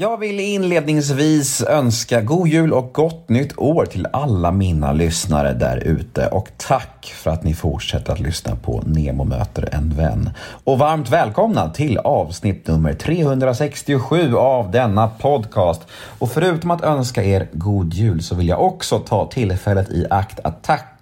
Jag vill inledningsvis önska god jul och gott nytt år till alla mina lyssnare där ute och tack för att ni fortsätter att lyssna på Nemo möter en vän. Och varmt välkomna till avsnitt nummer 367 av denna podcast. Och förutom att önska er god jul så vill jag också ta tillfället i akt att tacka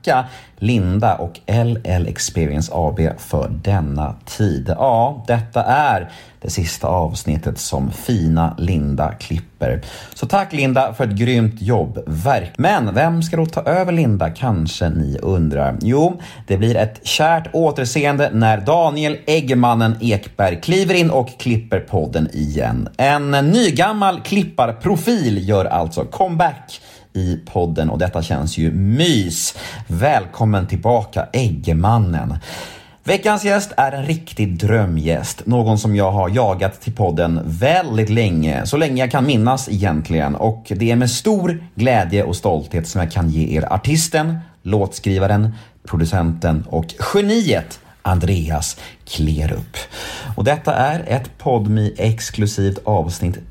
Linda och LL Experience AB för denna tid. Ja, detta är det sista avsnittet som fina Linda klipper. Så tack Linda för ett grymt jobb, verk. Men vem ska då ta över Linda kanske ni undrar? Jo, det blir ett kärt återseende när Daniel Eggemannen Ekberg kliver in och klipper podden igen. En nygammal klipparprofil gör alltså comeback i podden och detta känns ju mys. Välkommen tillbaka Eggemannen. Veckans gäst är en riktig drömgäst. Någon som jag har jagat till podden väldigt länge. Så länge jag kan minnas egentligen. Och det är med stor glädje och stolthet som jag kan ge er artisten, låtskrivaren, producenten och geniet Andreas Klerup. Och detta är ett podmi exklusivt avsnitt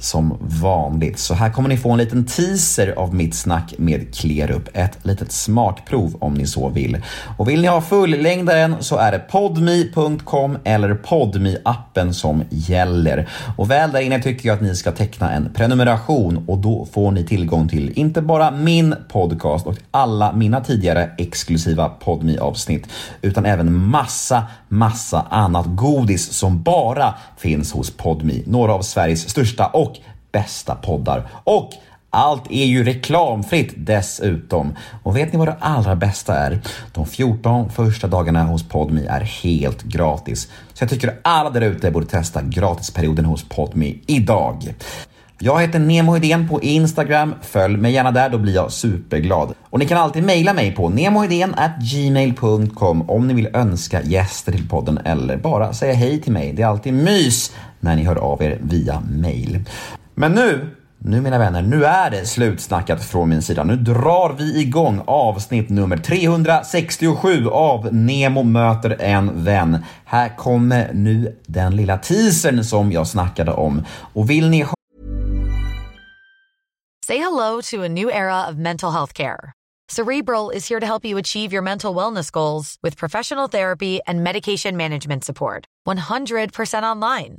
Som vanligt. Så här kommer ni få en liten teaser av mitt snack med Klerup. Ett litet smakprov om ni så vill. Och vill ni ha fullängdaren så är det podmi.com eller podmi appen som gäller. Och väl där inne tycker jag att ni ska teckna en prenumeration och då får ni tillgång till inte bara min podcast och alla mina tidigare exklusiva podmi avsnitt utan även massa, massa annat godis som bara finns hos Podmi. Några av Sveriges största största och bästa poddar. Och allt är ju reklamfritt dessutom. Och vet ni vad det allra bästa är? De 14 första dagarna hos Podmi är helt gratis. Så jag tycker alla där ute borde testa gratisperioden hos Podmi idag. Jag heter Nemo Idén på Instagram. Följ mig gärna där, då blir jag superglad. Och ni kan alltid mejla mig på gmail.com om ni vill önska gäster till podden eller bara säga hej till mig. Det är alltid mys när ni hör av er via mail. Men nu nu mina vänner, nu är det slutsnackat från min sida. Nu drar vi igång avsnitt nummer 367 av Nemo möter en vän. Här kommer nu den lilla teasern som jag snackade om. Och vill ni Say hello to a new era of mental health care. Cerebral is here to help you achieve your mental wellness goals with professional therapy and medication management support. 100% online.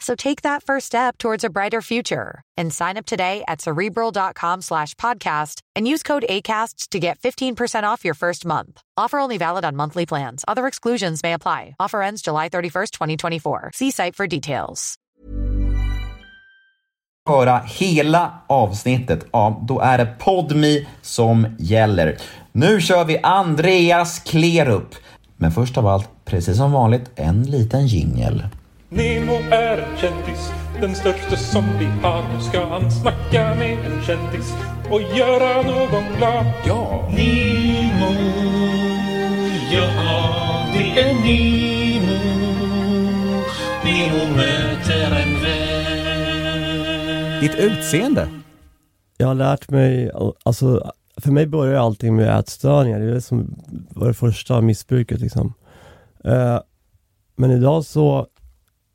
So take that first step towards a brighter future and sign up today at cerebral.com slash podcast and use code ACasts to get 15% off your first month. Offer only valid on monthly plans. Other exclusions may apply. Offer ends July 31st, 2024. See site for details. Höra hela avsnittet, ja, då är det Podmi som gäller. Nu kör vi Andreas Klerup. Men först av allt, precis som vanligt, en liten jingel. Nemo är en kändis, den största som vi har. Nu ska han snacka med en kändis och göra någon glad. Ja! Nemo, ja det är Nemo. Nemo möter en vän. Ditt utseende? Jag har lärt mig, alltså för mig började allting med ätstörningar. Det är det som var det första missbruket liksom. Eh, men idag så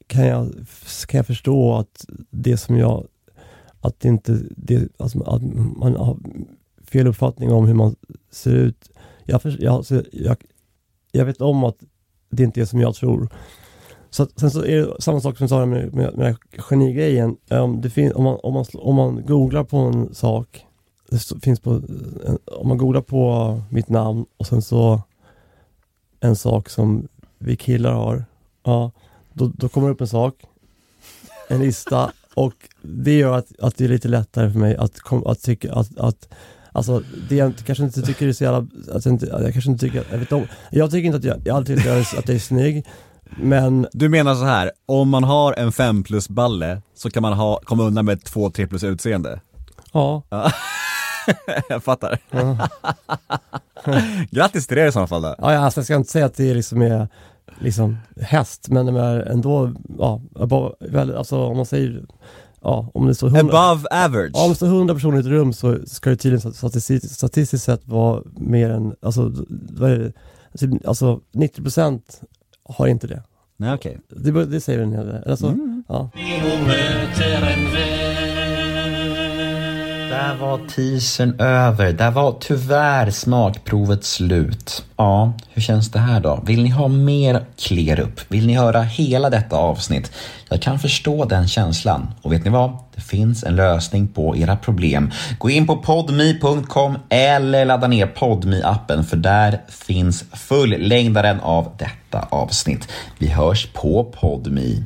kan jag, kan jag förstå att det som jag, att inte, det, alltså, att man har fel uppfattning om hur man ser ut. Jag, för, jag, alltså, jag, jag vet om att det inte är som jag tror. Så att, sen så är det samma sak som jag sa med, med, med genigrejen. Um, det fin, om, man, om, man, om man googlar på en sak, det finns på, en, om man googlar på mitt namn och sen så en sak som vi killar har, ja, då, då kommer det upp en sak, en lista och det gör att, att det är lite lättare för mig att, kom, att tycka att, att Alltså det jag kanske inte tycker är så jävla, att jag, inte, jag kanske inte tycker, jag vet om, jag tycker inte att jag, jag alltid tycker att jag är snygg, men Du menar så här, om man har en 5 plus balle så kan man ha, komma undan med ett 2-3 plus utseende? ja, Jag fattar. Grattis till det i så fall då. Ja, ja, alltså jag ska inte säga att det liksom är liksom häst, men ändå, ja, above, väl, alltså om man säger, ja, om det står 100, Above average. ja, om det står 100 personer i ett rum så ska det tydligen statistiskt, statistiskt sett vara mer än, alltså, vad är det, Typ, alltså 90% har inte det. Nej okej. Det, det säger en hel del. Alltså, Mm. ja. Där var teasern över. Där var tyvärr smakprovet slut. Ja, hur känns det här då? Vill ni ha mer Klerup? Vill ni höra hela detta avsnitt? Jag kan förstå den känslan. Och vet ni vad? Det finns en lösning på era problem. Gå in på podme.com eller ladda ner podme appen för där finns fullängdaren av detta avsnitt. Vi hörs på podme.